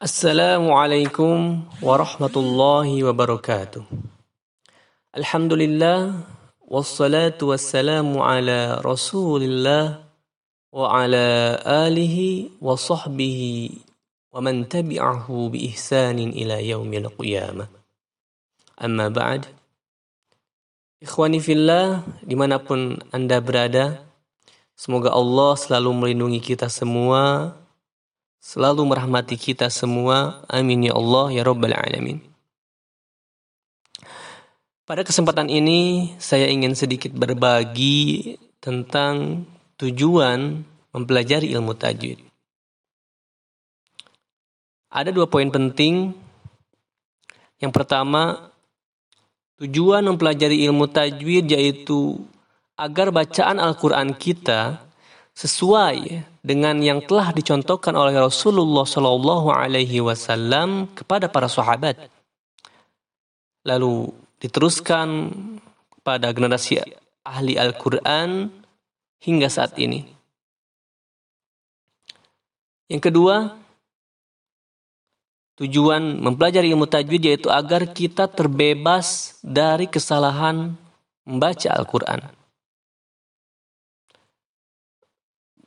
Assalamualaikum warahmatullahi wabarakatuh. Alhamdulillah wassalatu wassalamu ala Rasulillah wa ala alihi wa sahbihi wa man tabi'ahu bi ihsanin ila yaumil qiyamah. Amma ba'd. Ikhwani fillah di mana pun anda berada, semoga Allah selalu melindungi kita semua selalu merahmati kita semua. Amin ya Allah ya Rabbal Alamin. Pada kesempatan ini saya ingin sedikit berbagi tentang tujuan mempelajari ilmu tajwid. Ada dua poin penting. Yang pertama, tujuan mempelajari ilmu tajwid yaitu agar bacaan Al-Quran kita sesuai dengan yang telah dicontohkan oleh Rasulullah Shallallahu Alaihi Wasallam kepada para sahabat. Lalu diteruskan pada generasi ahli Al-Quran hingga saat ini. Yang kedua, tujuan mempelajari ilmu tajwid yaitu agar kita terbebas dari kesalahan membaca Al-Quran.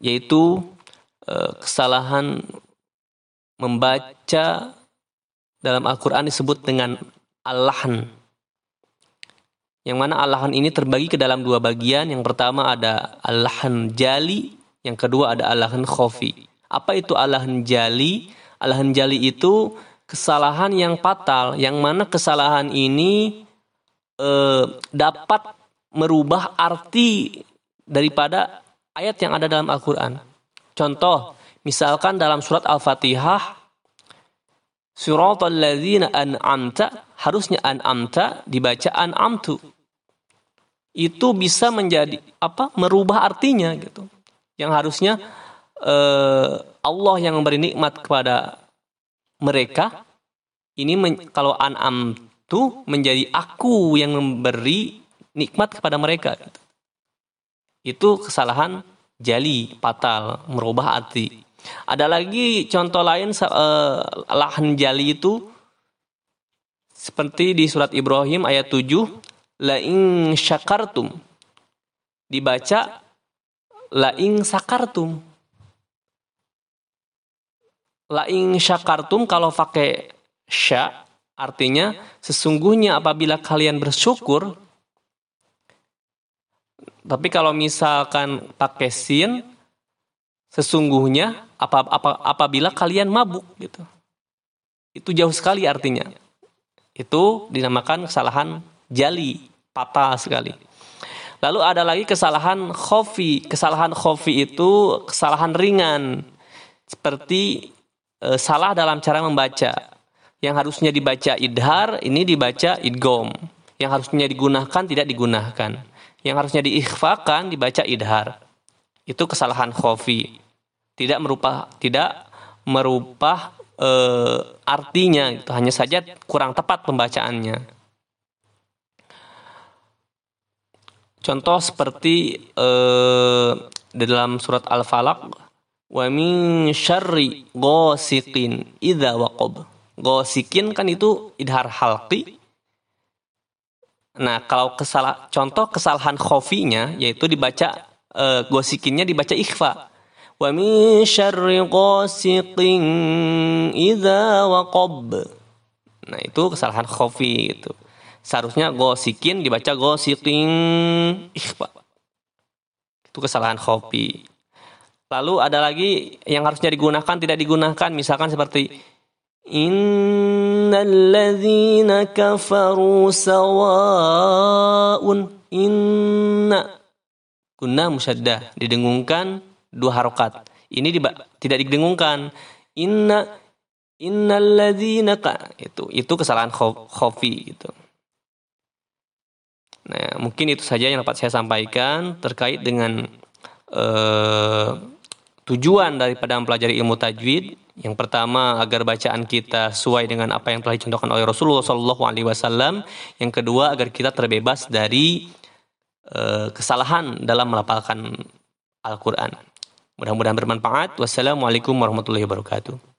Yaitu uh, kesalahan membaca dalam Al-Quran disebut dengan Allahan. Yang mana Allahan ini terbagi ke dalam dua bagian. Yang pertama ada Allahan jali, yang kedua ada Allahan khofi. Apa itu Allahan jali? Allahan jali itu kesalahan yang fatal, yang mana kesalahan ini eh, dapat merubah arti daripada ayat yang ada dalam Al-Quran. Contoh, misalkan dalam surat Al-Fatihah, surat ladzina an'amta, harusnya an'amta dibaca an'amtu. Itu bisa menjadi apa? Merubah artinya gitu. Yang harusnya uh, Allah yang memberi nikmat kepada mereka, ini men, kalau an'amtu menjadi aku yang memberi nikmat kepada mereka. Gitu itu kesalahan jali, fatal, merubah arti. Ada lagi contoh lain uh, lahan jali itu seperti di surat Ibrahim ayat 7, la in syakartum. Dibaca la in sakartum. La in syakartum kalau pakai sya artinya sesungguhnya apabila kalian bersyukur tapi kalau misalkan pakai sin, sesungguhnya apa, apa, apabila kalian mabuk gitu. Itu jauh sekali artinya. Itu dinamakan kesalahan jali, patah sekali. Lalu ada lagi kesalahan khofi. Kesalahan khofi itu kesalahan ringan. Seperti e, salah dalam cara membaca. Yang harusnya dibaca idhar, ini dibaca idgom. Yang harusnya digunakan, tidak digunakan yang harusnya diikhfakan dibaca idhar. Itu kesalahan khofi. Tidak merubah tidak merubah e, artinya itu hanya saja kurang tepat pembacaannya. Contoh seperti e, dalam surat Al-Falaq wa min syarri ghasiqin idza waqab. Ghasikin kan itu idhar halqi Nah, kalau kesalah contoh kesalahan khofinya yaitu dibaca e, gosikinnya dibaca ikhfa. Wa min syarri ghasiqin idza. Nah, itu kesalahan khofi itu. Seharusnya gosikin dibaca gosikin ikhfa. Itu kesalahan khofi. Lalu ada lagi yang harusnya digunakan tidak digunakan misalkan seperti Innalladzina kafaru sawa'un inna Guna musyaddah didengungkan dua harokat. Ini tidak didengungkan. Inna innalladzina ka itu itu kesalahan khofi gitu. Nah, mungkin itu saja yang dapat saya sampaikan terkait dengan uh, tujuan daripada mempelajari ilmu tajwid yang pertama agar bacaan kita sesuai dengan apa yang telah dicontohkan oleh Rasulullah Shallallahu Alaihi Wasallam. Yang kedua agar kita terbebas dari uh, kesalahan dalam melafalkan Al-Quran. Mudah-mudahan bermanfaat. Wassalamualaikum warahmatullahi wabarakatuh.